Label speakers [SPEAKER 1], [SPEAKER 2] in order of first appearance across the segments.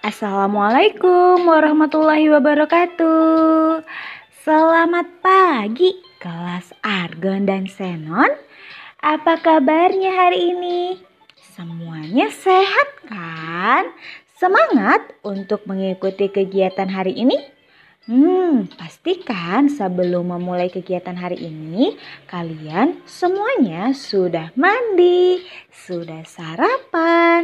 [SPEAKER 1] Assalamualaikum warahmatullahi wabarakatuh. Selamat pagi kelas Argon dan Senon. Apa kabarnya hari ini? Semuanya sehat kan? Semangat untuk mengikuti kegiatan hari ini? Hmm, pastikan sebelum memulai kegiatan hari ini, kalian semuanya sudah mandi, sudah sarapan,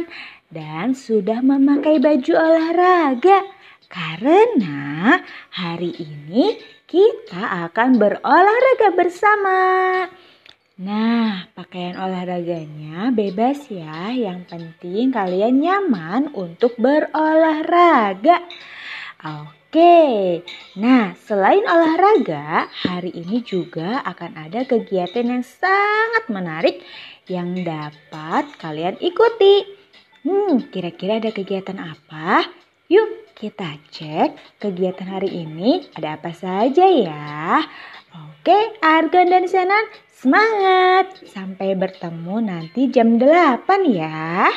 [SPEAKER 1] dan sudah memakai baju olahraga. Karena hari ini kita akan berolahraga bersama. Nah, pakaian olahraganya bebas ya. Yang penting kalian nyaman untuk berolahraga. Oke, nah selain olahraga, hari ini juga akan ada kegiatan yang sangat menarik yang dapat kalian ikuti. Hmm, kira-kira ada kegiatan apa? Yuk kita cek kegiatan hari ini ada apa saja ya. Oke, Argon dan Senan semangat. Sampai bertemu nanti jam 8 ya.